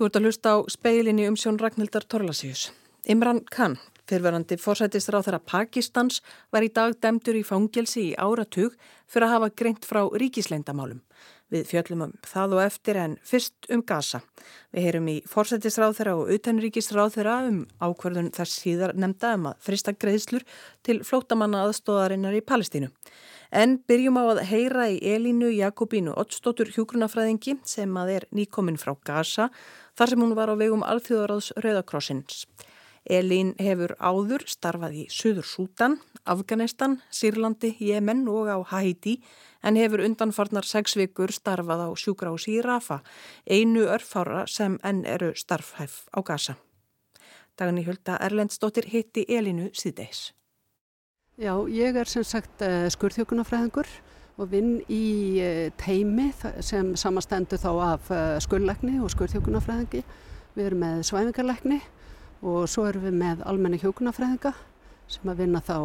Þú ert að hlusta á speilinni um sjón Ragnhildar Torlasíus. Imran Khan, fyrverandi fórsættisráð þeirra Pakistans, var í dag demdur í fangelsi í áratug fyrir að hafa greint frá ríkisleindamálum. Við fjöllum um það og eftir en fyrst um Gaza. Við heyrum í fórsættisráð þeirra og utanríkisráð þeirra um ákverðun þess síðar nefnda um að frista greiðslur til flótamanna aðstóðarinnar í Palestínu. En byrjum á að heyra í Elínu Jakobínu Ottstóttur hjógrunafræðingi sem að er nýkominn frá Gaza þar sem hún var á vegum Alþjóðaráðs Rauðakrossins. Elín hefur áður starfað í Suður Sútan, Afganistan, Sýrlandi, Jemen og á Haiti en hefur undanfarnar sex vikur starfað á sjúgrási í Rafa, einu örfára sem enn eru starfhæf á Gaza. Dagan í hölda Erlendstóttir hitti Elínu síðdeis. Já, ég er sem sagt uh, skurðhjókunafræðingur og vinn í uh, teimi sem samastendur þá af uh, skurðlækni og skurðhjókunafræðingi. Við erum með svæfingarlækni og svo erum við með almenni hjókunafræðinga sem að vinna þá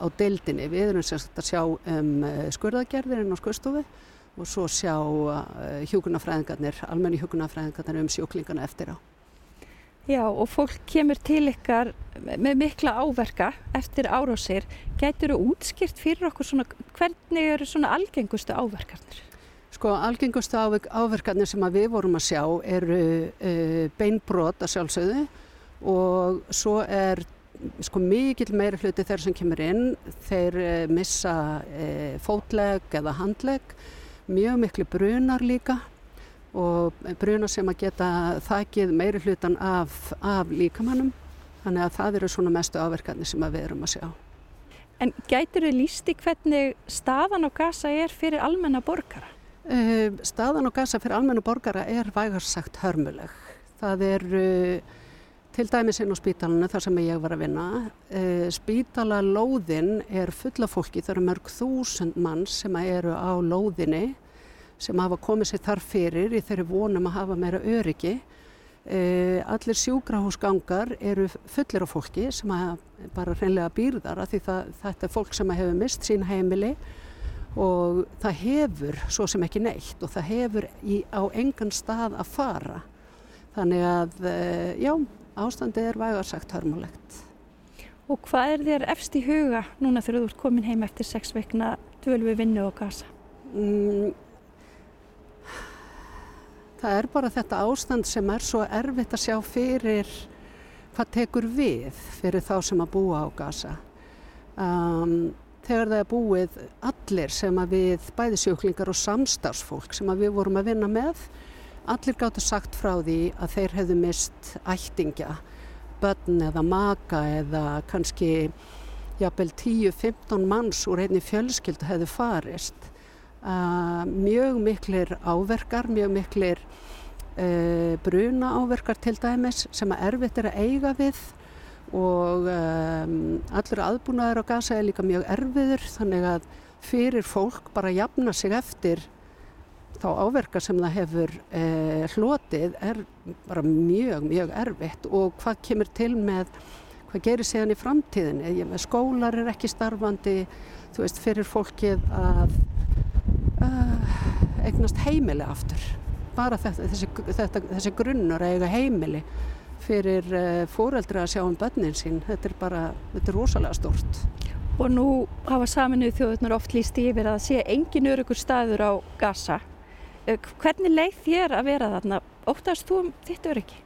á deildinni. Við erum sem sagt að sjá um skurðagerðirinn á skurðstofi og svo sjá hjókunafræðingarnir, almenni hjókunafræðingarnir um sjóklingana eftir á. Já og fólk kemur til ykkar með mikla áverka eftir árásir. Gætur þú útskýrt fyrir okkur svona hvernig eru svona algengustu áverkarnir? Sko algengustu áverkarnir sem við vorum að sjá eru uh, beinbrot að sjálfsögðu og svo er sko mikill meiri hluti þeir sem kemur inn. Þeir uh, missa uh, fótleg eða handleg, mjög miklu brunar líka og bruna sem að geta þakkið meiri hlutan af, af líkamannum þannig að það eru svona mestu áverkarnir sem við erum að sjá. En gætur þau lísti hvernig staðan á gasa er fyrir almenna borgara? Uh, staðan á gasa fyrir almenna borgara er vægarsagt hörmuleg. Það er uh, til dæmis inn á spítalanu þar sem ég var að vinna. Uh, Spítalalóðin er fulla fólki, það eru mörg þúsund mann sem eru á lóðinni sem hafa komið sér þar fyrir í þeirri vonum að hafa meira öryggi. E, allir sjúkrahúsgangar eru fullir af fólki sem bara hreinlega býrðar af því það, þetta er fólk sem hefur mist sín heimili og það hefur svo sem ekki neitt og það hefur í, á engan stað að fara. Þannig að e, já, ástandið er vægarsagt hörmulegt. Og hvað er þér efst í huga núna þegar þú ert komin heim eftir sex veikna dvölu við vinnu og gasa? Mm, það er bara þetta ástand sem er svo erfitt að sjá fyrir hvað tekur við fyrir þá sem að búa á gasa. Um, þegar það er búið allir sem að við, bæði sjöklingar og samstagsfólk sem að við vorum að vinna með, allir gáttu sagt frá því að þeir hefðu mist ættingja, börn eða maka eða kannski jafnvel 10-15 manns úr einni fjölskyldu hefðu farist mjög miklir áverkar, mjög miklir uh, bruna áverkar til dæmis sem að erfitt er að eiga við og um, allur aðbúnaður á gasa er líka mjög erfiður þannig að fyrir fólk bara jafna sig eftir þá áverka sem það hefur eh, hlotið er bara mjög, mjög erfitt. Og hvað kemur til með, hvað gerir séðan í framtíðinni, skólar er ekki starfandi, þú veist, fyrir fólkið að uh, eignast heimili aftur. Bara þetta, þessi, þetta, þessi grunnur að eiga heimili fyrir eh, fóreldra að sjá um börnin sín þetta er bara, þetta er rosalega stort Og nú hafa saminuð þjóðurnar oft líst yfir að sé engin örugur staður á Gaza. Eh, hvernig leið þér að vera þarna? Óttast þú um þitt öryggi?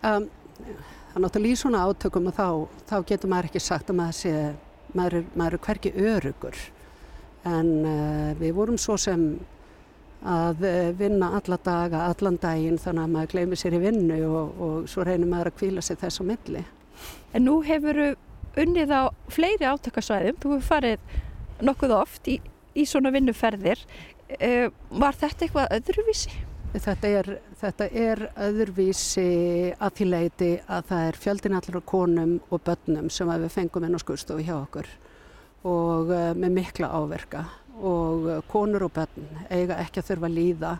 Um, það er náttúrulega í svona átökum og þá, þá getur maður ekki sagt að maður sé maður er, maður er hverki örugur en uh, við vorum svo sem að uh, vinna alla daga, allan daginn þannig að maður gleymið sér í vinnu og, og svo reynir maður að kvíla sér þess á milli. En nú hefur unnið á fleiri átökasvæðum, þú hefur farið nokkuð oft í, í svona vinnuferðir. Uh, var þetta eitthvað öðruvísi? Þetta er, þetta er öðruvísi að því leiti að það er fjöldin allir á konum og börnum sem við fengum inn á skurstofu hjá okkur og uh, með mikla áverka og uh, konur og börn eiga ekki að þurfa að líða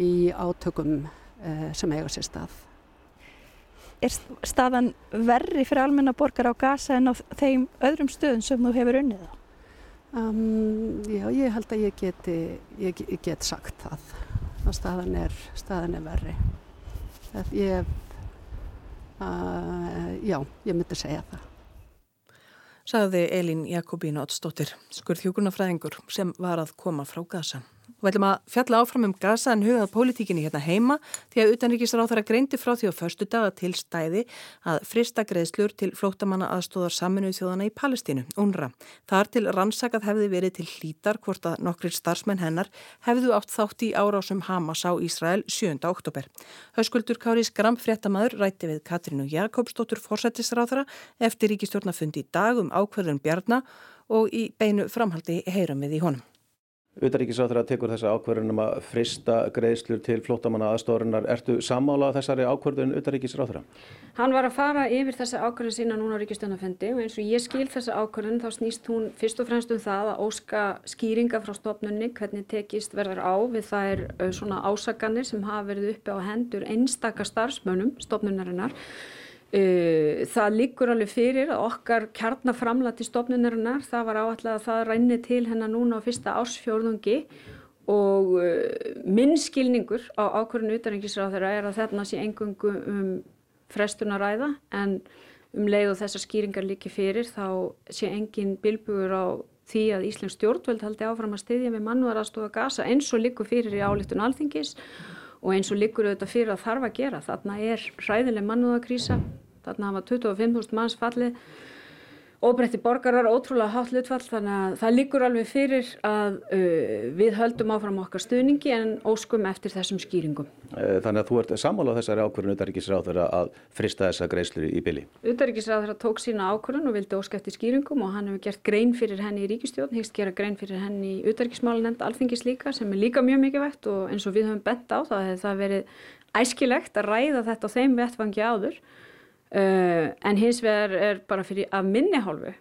í átökum uh, sem eiga sér stað. Er staðan verri fyrir almenna borgar á gasa en á þeim öðrum stöðum sem þú hefur unnið á? Um, já, ég held að ég geti, ég, ég get sagt það að staðan er, staðan er verri. Ég, uh, já, ég myndi segja það. Saði Elín Jakobín Ottsdóttir, skurðhjókunafræðingur sem var að koma frá Gaza. Við ætlum að fjalla áfram um Gaza en hugað pólitíkinni hérna heima því að þeirra greindi frá því á förstu daga til stæði að frista greiðslur til flótamanna aðstóðar saminuð þjóðana í Palestínu, UNRA. Þar til rannsakað hefði verið til hlítar hvort að nokkrir starfsmenn hennar hefðu átt þátt í árásum Hamas á Ísrael 7. oktober. Hauskuldur Kári Skram fréttamaður rætti við Katrínu Jakobsdóttur fórsættisráðara eftir ríkistjórnafundi í dag um ákverðun Bjarnar og í beinu framhaldi heyrum við í honum. Utaríkisáþur að tekur þessa ákverðunum að frista greiðslur til flótamanna aðstórunar. Ertu sammála þessari ákverðun utaríkisáþur? Hann var að fara yfir þessa ákverðun sína núna á ríkistjónafendi og eins og ég skil þessa ákverðun þá snýst hún fyrst og fremst um það að óska skýringa frá stofnunni hvernig tekist verður á við þær svona ásaganir sem hafa verið uppi á hendur einstaka starfsmönum stofnunarinnar það liggur alveg fyrir að okkar kjarnaframlati stofnunarinnar, það var áallega að það rænni til hennar núna á fyrsta ásfjórðungi og uh, minn skilningur á ákvörðinu utarengisráð þeirra er að þarna sé engungu um frestunaræða en um leið og þessar skýringar líki fyrir þá sé engin bilbugur á því að Íslands stjórnvöld haldi áfram að styðja með mannúðarastofa gasa eins og líkur fyrir í álíktun alþingis og eins og líkur auðvitað fyrir að þarf að gera. Þarna er hræðileg mannúðakrísa Þarna hafa 25.000 manns fallið, óbreytti borgarar, ótrúlega hátt hlutfall þannig að það líkur alveg fyrir að uh, við höldum áfram okkar stuðningi en óskum eftir þessum skýringum. Eh, þannig að þú ert sammálað þessari ákvörðun Utaríkisráður að frista þessa greiðslu í byli? Utaríkisráður tók sína ákvörðun og vildi óska eftir skýringum og hann hefur gert grein fyrir henni í ríkistjórn, hegst gera grein fyrir henni í Utaríkismálanend alþingis líka sem er líka mjög mikið vekt og eins og við höfum bent á það hefur það verið æskilegt að ræða þetta á þeim vettfangi áður Uh, en hins vegar er bara fyrir að minni hálfu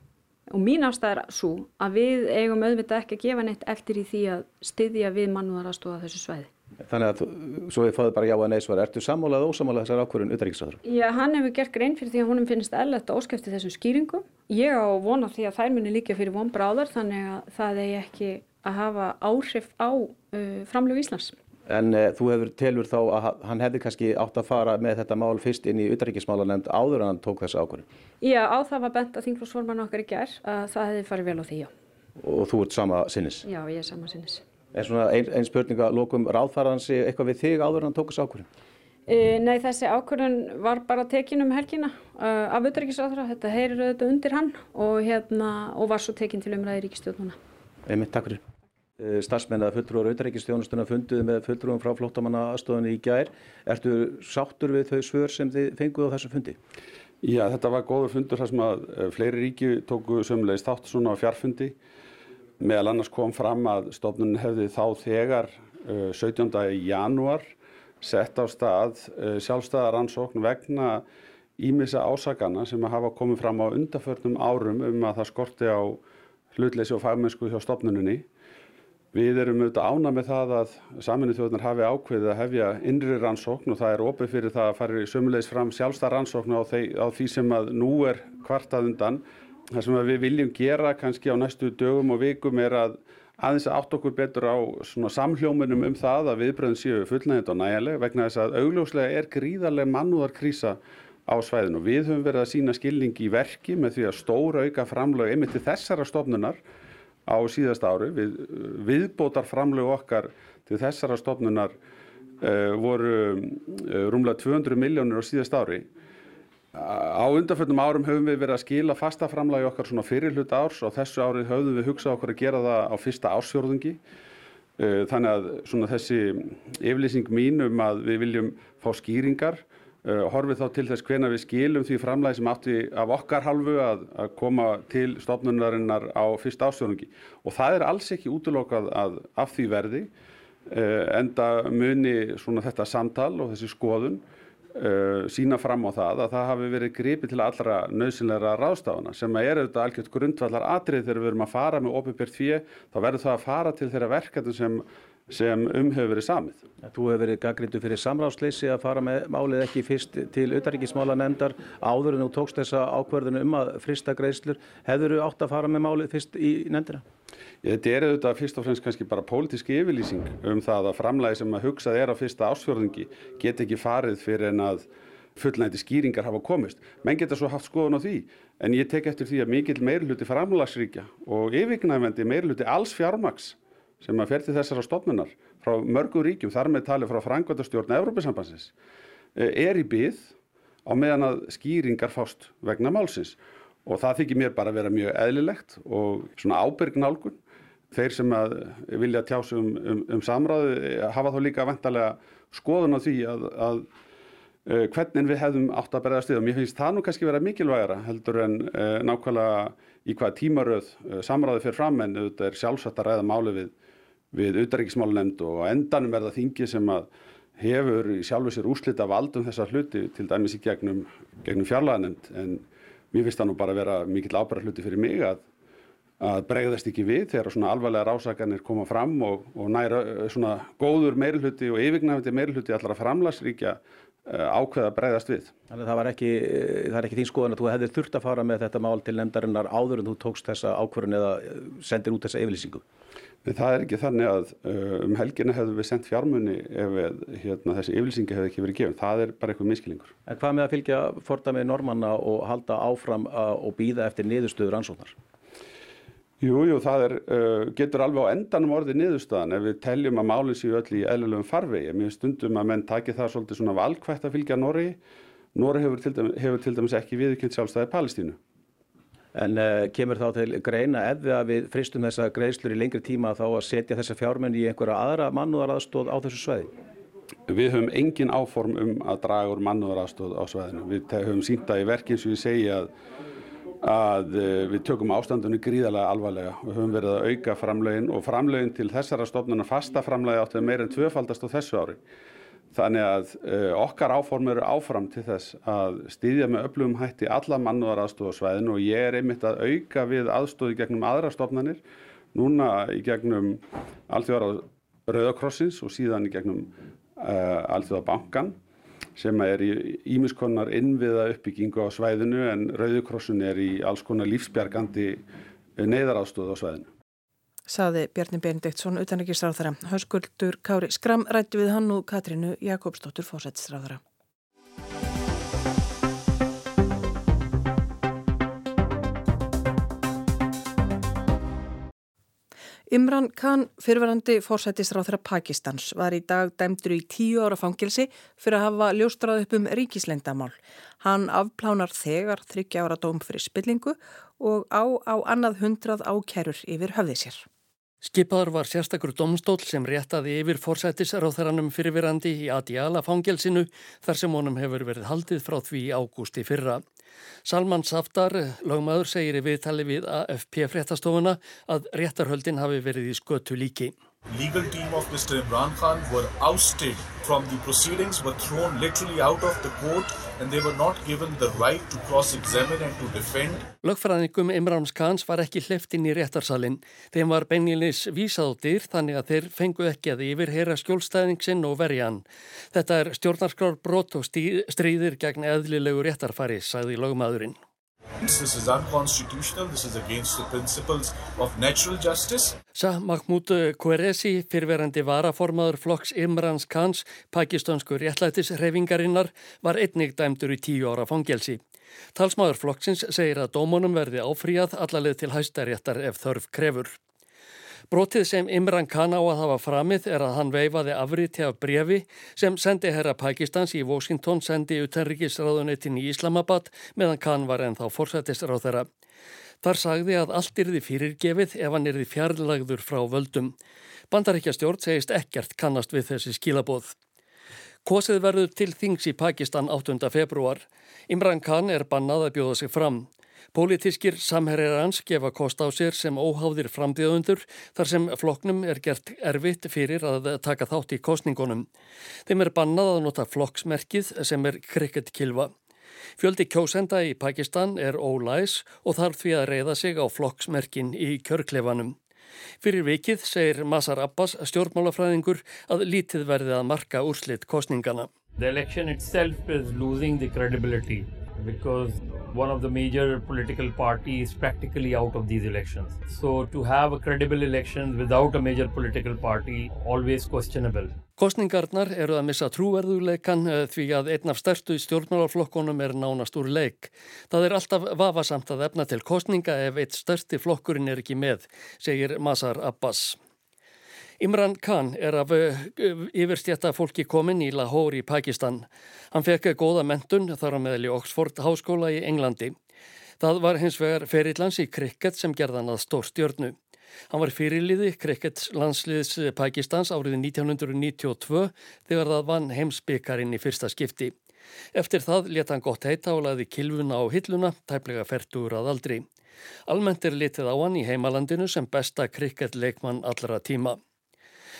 og mín ástæð er svo að við eigum auðvitað ekki að gefa neitt eftir í því að styðja við mannúðarastóða þessu svæði. Þannig að svo við fáðum bara já að neysvar, ertu sammálað og ósamálað þessar ákvörðun utanríkisraður? Já, hann hefur gert grein fyrir því að húnum finnst ellert óskæfti þessum skýringum. Ég á vona því að þær muni líka fyrir von bráðar þannig að það er ekki að hafa áhrif á uh, framlegu Íslands. En e, þú hefur telur þá að hann hefði kannski átt að fara með þetta mál fyrst inn í utaríkismálanemnd áður en hann tók þessu ákvörðin? Já, á það var bent að þingflósforman okkar í gerð að það hefði farið vel á því, já. Og þú ert sama sinnis? Já, ég er sama sinnis. En svona einn ein spurninga, lókum ráðfæraðansi eitthvað við þig áður en hann tók þessu ákvörðin? E, nei, þessi ákvörðin var bara tekin um helgina uh, af utaríkisráðra, þetta heyrir auðvitað undir hann og, hérna, og var svo tekin til umræði ríkistjórnuna. Einmitt, takk fyrir. Eh, starfsmenn að fulltrúar auðaríkistjónustuna funduði með fulltrúum frá flóttamanna aðstofunni í gær. Ertu sáttur við þau svör sem þið fenguð á þessum fundi? Já, þetta var góður fundur þar sem að eh, fleiri ríki tóku sömulegist þátt svona á fjarfundi. Meðal annars kom fram að stofnun hefði þá þegar 17. Eh, janúar sett á stað sjálfstæðaransókn vegna ímissa ásakana sem hafa komið fram á undaförnum árum um að það skorti á hlutleysi og fagmennsku hjá stofnuninni Við erum auðvitað ána með það að saminuð þjóðunar hafi ákveðið að hefja innri rannsókn og það er opið fyrir það að fara sömulegis fram sjálfstæð rannsókn á, á því sem að nú er kvartað undan. Það sem við viljum gera kannski á næstu dögum og vikum er að aðeins að átt okkur betur á samhljóminum um það að viðbröðin séu fullnægind og nægileg vegna þess að augljóslega er gríðarlega mannúðarkrísa á svæðinu. Við höfum verið að sína skilning í verki með því að stóra auka framlög einmitt til þessara stofnunar á síðast ári. Við viðbótar framlegu okkar til þessara stofnunar uh, voru uh, rúmlega 200 miljónir á síðast ári. Á undanfjöldum árum höfum við verið að skila fasta framlagi okkar svona fyrir hlut árs. Og þessu árið höfum við hugsað okkur að gera það á fyrsta ársjórðungi uh, þannig að svona þessi yflýsing mín um að við viljum fá skýringar Uh, horfið þá til þess hvena við skilum því framlæði sem átti af okkar halvu að, að koma til stofnunarinnar á fyrsta ásjónungi og það er alls ekki útlokað að af því verði uh, enda muni svona þetta samtal og þessi skoðun uh, sína fram á það að það hafi verið gripið til allra nöðsynleira ráðstafana sem er auðvitað algjört grundvallar atrið þegar við erum að fara með ofinbjörn því þá verður það að fara til þeirra verkefni sem sem um hefur verið samið. Þú hefur verið gaggrindu fyrir samráðsleysi að fara með málið ekki fyrst til auðaríkismála nefndar áður en þú tókst þessa ákverðinu um að frista greiðslur. Hefur þú átt að fara með málið fyrst í nefndina? Þetta er auðvitað fyrst og fremst kannski bara pólitíski yfirlýsing um það að framlægi sem að hugsað er á fyrsta ásfjörðingi get ekki farið fyrir en að fullnæti skýringar hafa komist. Menn geta svo haft skoðun á því en ég tek eftir því að mikill meirluti framlagsríkja og yfirgnæfendi meirluti alls fjármaks sem að fer til þessara stofnunar frá mörgu ríkjum, þar með tali frá frangvöldastjórn Evrópisambansins, eh, er í byð á meðan að skýringar fást vegna málsins. Og það þykir mér bara að vera mjög eðlilegt og svona ábyrg nálgun. Þeir sem að vilja tjásu um, um, um samráði hafa þá líka vantarlega skoðun á því að, að uh, hvernig við hefðum átt að berðast við. Og mér finnst það nú kannski vera mikilvægara heldur en uh, nákvæmlega í hvaða tímaröð uh, samráði fyrir fram en þetta er sjálfsagt að ræða máli við við auðaríkismálunemnd og endanum er það þingi sem að hefur í sjálfu sér úslita valdum þessar hluti til dæmis í gegnum, gegnum fjarlaðanemnd en mér finnst það nú bara að vera mikill ábæra hluti fyrir mig að, að bregðast ekki við þegar svona alvarlega rásakanir koma fram og, og næra svona góður meirulhuti og yfirgnæfandi meirulhuti allara framlagsríkja ákveða að bregðast við. Þannig að það, ekki, það er ekki þín skoðan að þú hefðir þurft að fara með þetta mál til nefndarinnar áður en þú tókst þessa ákvörun eða sendir út þessa yfirlýsingu? Það er ekki þannig að uh, um helgina hefðu við sendt fjármunni ef hérna, þessi yfirlýsingi hefði ekki verið gefin. Það er bara eitthvað miskilingur. En hvað með að fylgja fordamið normanna og halda áfram uh, og býða eftir niðurstöður ansóknar? Jú, jú, það er, uh, getur alveg á endanum orðið niðurstöðan ef við teljum að málinn séu öll í eðlulegum farvegi. Mér stundum að menn taki það svolítið svona valkvægt að fylgja Norri. Norri hefur til dæmis, hefur til dæmis ekki viðkynnt sjálfstæði Palestínu. En uh, kemur þá til greina ef við fristum þessa greiðslur í lengri tíma þá að setja þessa fjármenn í einhverja aðra mannúðaraðstóð á þessu sveiði? Við höfum engin áform um að draga úr mannúðaraðstóð á sveiðinu. Við höfum sínt það í verkinn sem við segja að, að uh, við tökum ástandunni gríðarlega alvarlega. Við höfum verið að auka framlegin og framlegin til þessara stofnuna fasta framlegi áttið meir en tvöfaldast á þessu ári. Þannig að uh, okkar áform eru áfram til þess að stýðja með öflugum hætti alla mannúðar aðstofasvæðinu og ég er einmitt að auka við aðstofi gegnum aðra stofnanir, núna í gegnum Alþjóðar Rauðakrossins og síðan í gegnum uh, Alþjóðabankan sem er í ímiskonnar innviða uppbyggingu á svæðinu en Rauðakrossin er í alls konar lífsbjargandi neyðaraðstofu á svæðinu saði Bjarni Benediktsson utanækisráðara. Höskuldur Kári Skram rætti við hann og Katrínu Jakobsdóttur fósættisráðara. Imran Khan, fyrverandi fórsættisráþra Pakistans, var í dag dæmdur í tíu ára fangilsi fyrir að hafa ljóstrað upp um ríkislendamál. Hann afplánar þegar þryggja ára dóm fyrir spillingu og á á annað hundrað ákerur yfir höfði sér. Skipaður var sérstakur domstól sem réttaði yfir fórsættisráþaranum fyrirverandi í Adiala fangelsinu þar sem honum hefur verið haldið frá því ágústi fyrra. Salman Safdar, lögmaður, segir í viðtali við AFP fréttastofuna að réttarhöldin hafi verið í skötu líki. Legal team of Mr. Imran Khan were ousted from the proceedings, were thrown literally out of the court and they were not given the right to cross-examine and to defend. Lögfræðingum Imrans Khans var ekki hleyft inn í réttarsalinn. Þeim var beinlinis vísað á dyr þannig að þeir fengu ekki að yfirheyra skjólstæðning sinn og verja hann. Þetta er stjórnarskrar brot og stríðir gegn eðlilegu réttarfari, sagði lögmaðurinn. This is unconstitutional. This is against the principles of natural justice. Sa Mahmoud Qureshi, fyrverandi varaformaður flokks Imrans Khans, pakistansku réttlætisreifingarinnar, var einnig dæmdur í tíu ára fangelsi. Talsmaður flokksins segir að dómunum verði áfríað allalið til hæstaréttar ef þörf krefur. Brotið sem Imran Khan á að hafa framið er að hann veifaði afriti af brefi sem sendi herra Pakistans í Washington sendi utenrikisráðunetin í Islamabad meðan Khan var ennþá forsættisráð þeirra. Þar sagði að allt yrði fyrirgefið ef hann yrði fjarlagður frá völdum. Bandaríkja stjórn segist ekkert kannast við þessi skilabóð. Kosið verður til þings í Pakistan 8. februar. Imran Khan er bannað að bjóða sig fram. Pólitískir samherjar hans gefa kost á sér sem óháðir frambjöðundur þar sem flokknum er gert erfitt fyrir að taka þátt í kostningunum. Þeim er bannað að nota flokksmerkið sem er krikettkilva. Fjöldi kjósenda í Pakistan er ólæs og þarf því að reyða sig á flokksmerkin í kjörklefanum. Fyrir vikið segir Masar Abbas stjórnmálafræðingur að lítið verði að marka úrslit kostningana. The election itself is losing the credibility because one of the major political parties practically out of these elections. So to have a credible election without a major political party always questionable. Kostningarnar eru að missa trúverðuleikan eh, því að einn af stærstu stjórnmálarflokkonum er nánast úr leik. Það er alltaf vafasamt að efna til kostninga ef eitt stærsti flokkurinn er ekki með, segir Masar Abbas. Imran Khan er af eh, yfirstjætta fólki komin í Lahore í Pakistan. Hann fekk góða mentun þar á meðal í Oxford háskóla í Englandi. Það var hins vegar ferillans í krikket sem gerðan að stór stjörnu. Hann var fyrirliði krikkets landsliðs Pakistans árið 1992 þegar það vann heimsbyggarinn í fyrsta skipti. Eftir það leta hann gott heita og laði kilvuna á hilluna, tæplega færtur að aldri. Almennt er litið á hann í heimalandinu sem besta krikketleikmann allra tíma.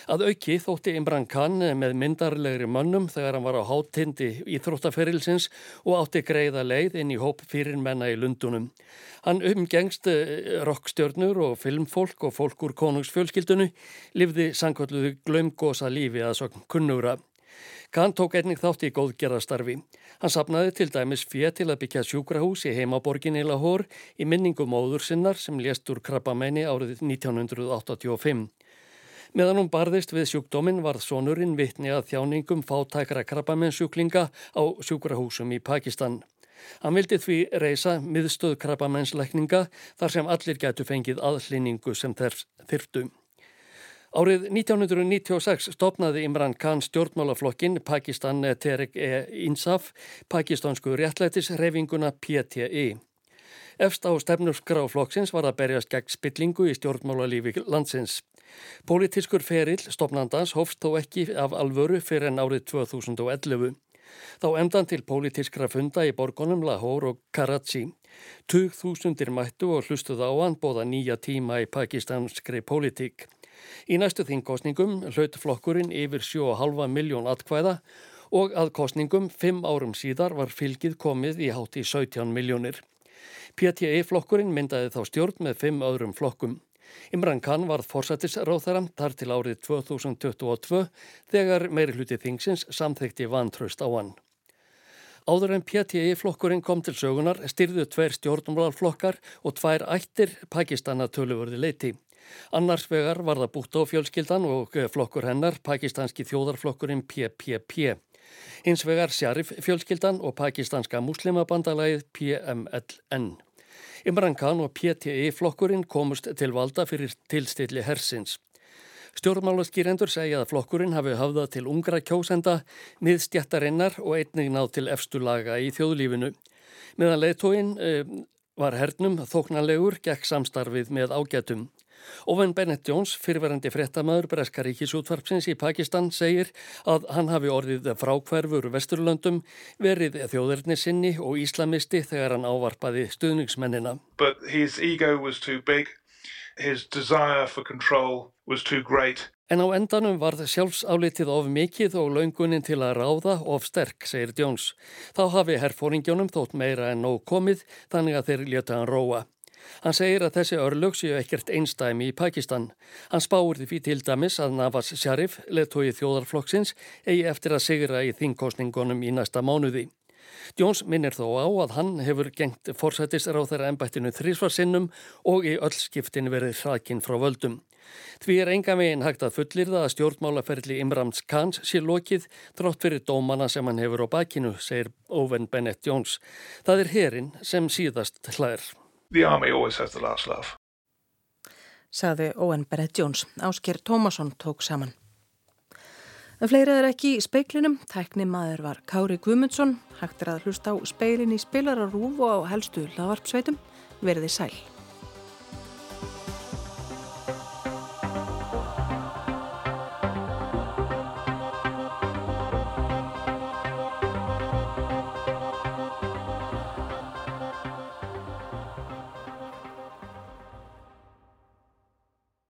Að auki þótti Imran Khan með myndarlegri mönnum þegar hann var á hátindi í þróttaferilsins og átti greiða leið inn í hóp fyrir menna í Lundunum. Hann umgengst eh, rockstjörnur og filmfólk og fólk úr konungsfjölskyldunu, livði sangkvölduðu glömgosa lífi að sokn kunnura. Kahn tók einnig þátt í góðgerðastarfi. Hann sapnaði til dæmis fjö til að byggja sjúkrahús í heimaborgin í Lahore í minningum móður sinnar sem lést úr krabbameini árið 1985. Meðan hún barðist við sjúkdóminn varð sonurinn vitni að þjáningum fátækra krabbamennsjúklinga á sjúkrahúsum í Pakistan. Hann vildi því reysa miðstöð krabbamennsleikninga þar sem allir gætu fengið aðlýningu sem þyrftu. Árið 1996 stopnaði Imran Khan stjórnmálaflokkin Pakistan Terek e Insaf, pakistansku réttlætisreyfinguna PTI. Efst á stefnurskráflokksins var að berjast gegn spillingu í stjórnmálalífi landsins. Pólitískur ferill stopnandans hófst þó ekki af alvöru fyrir en árið 2011. Þá emdan til pólitískra funda í borgonum Lahore og Karachi. Tug þúsundir mættu og hlustuð á hann bóða nýja tíma í pakistanskri pólitík. Í næstu þingkostningum hlaut flokkurinn yfir 7,5 miljón atkvæða og að kostningum fimm árum síðar var fylgið komið í hátt í 17 miljónir. PTA-flokkurinn myndaði þá stjórn með fimm öðrum flokkum. Imran Khan varð forsættisráþara þar til árið 2022 þegar meiri hluti þingsins samþekti vantraust á hann. Áður en PTI-flokkurinn kom til sögunar styrðu tver stjórnmálarflokkar og tvær ættir Pakistana töluvörði leiti. Annars vegar var það bútt á fjölskyldan og flokkur hennar, pakistanski þjóðarflokkurinn PPP. Hins vegar Sjarif fjölskyldan og pakistanska muslimabandalagið PMLN. Imran Khan og PTI-flokkurinn komust til valda fyrir tilstilli hersins. Stjórnmálaskýrendur segja að flokkurinn hafi hafðað til ungra kjósenda, miðstjættarinnar og einnig náð til efstulaga í þjóðlífinu. Meðan leiðtóin e, eh, var hernum þóknarlegur gegn samstarfið með ágætum. Owen Bennett Jones, fyrirverandi frettamæður Breskaríkisútvarpsins í Pakistan, segir að hann hafi orðið frákverfur vesturlöndum, verið þjóðurni sinni og íslamisti þegar hann ávarpaði stuðningsmennina. But his ego was too big, his desire for control was too great. En á endanum varð sjálfsálitið of mikið og laungunin til að ráða of sterk, segir Jones. Þá hafi herrfóringjónum þótt meira en nóg komið, þannig að þeir leta hann róa. Hann segir að þessi örlög séu ekkert einstæmi í Pakistan. Hann spáur því til dæmis að Navas Sharif, leðtói þjóðarflokksins, eigi eftir að sigra í þingkostningunum í næsta mánuði. Jóns minnir þó á að hann hefur gengt forsættisra á þeirra ennbættinu þrísvarsinnum og í öll skiptin verið hrakinn frá völdum. Því er enga megin hægt að fullir það að stjórnmálaferli Imrams Kans sé lokið trótt fyrir dómana sem hann hefur á bakinu, segir Owen Bennett Jóns. Það er herin sem síðast hlær the army always has the last laugh. Saði Owen Barrett Jones. Ásker Tómasson tók saman. En fleira er ekki í speiklinum. Tækni maður var Kári Gumundsson. Hægt er að hlusta á speilin í spilararúf og á helstu lavarpsveitum. Verði sæl.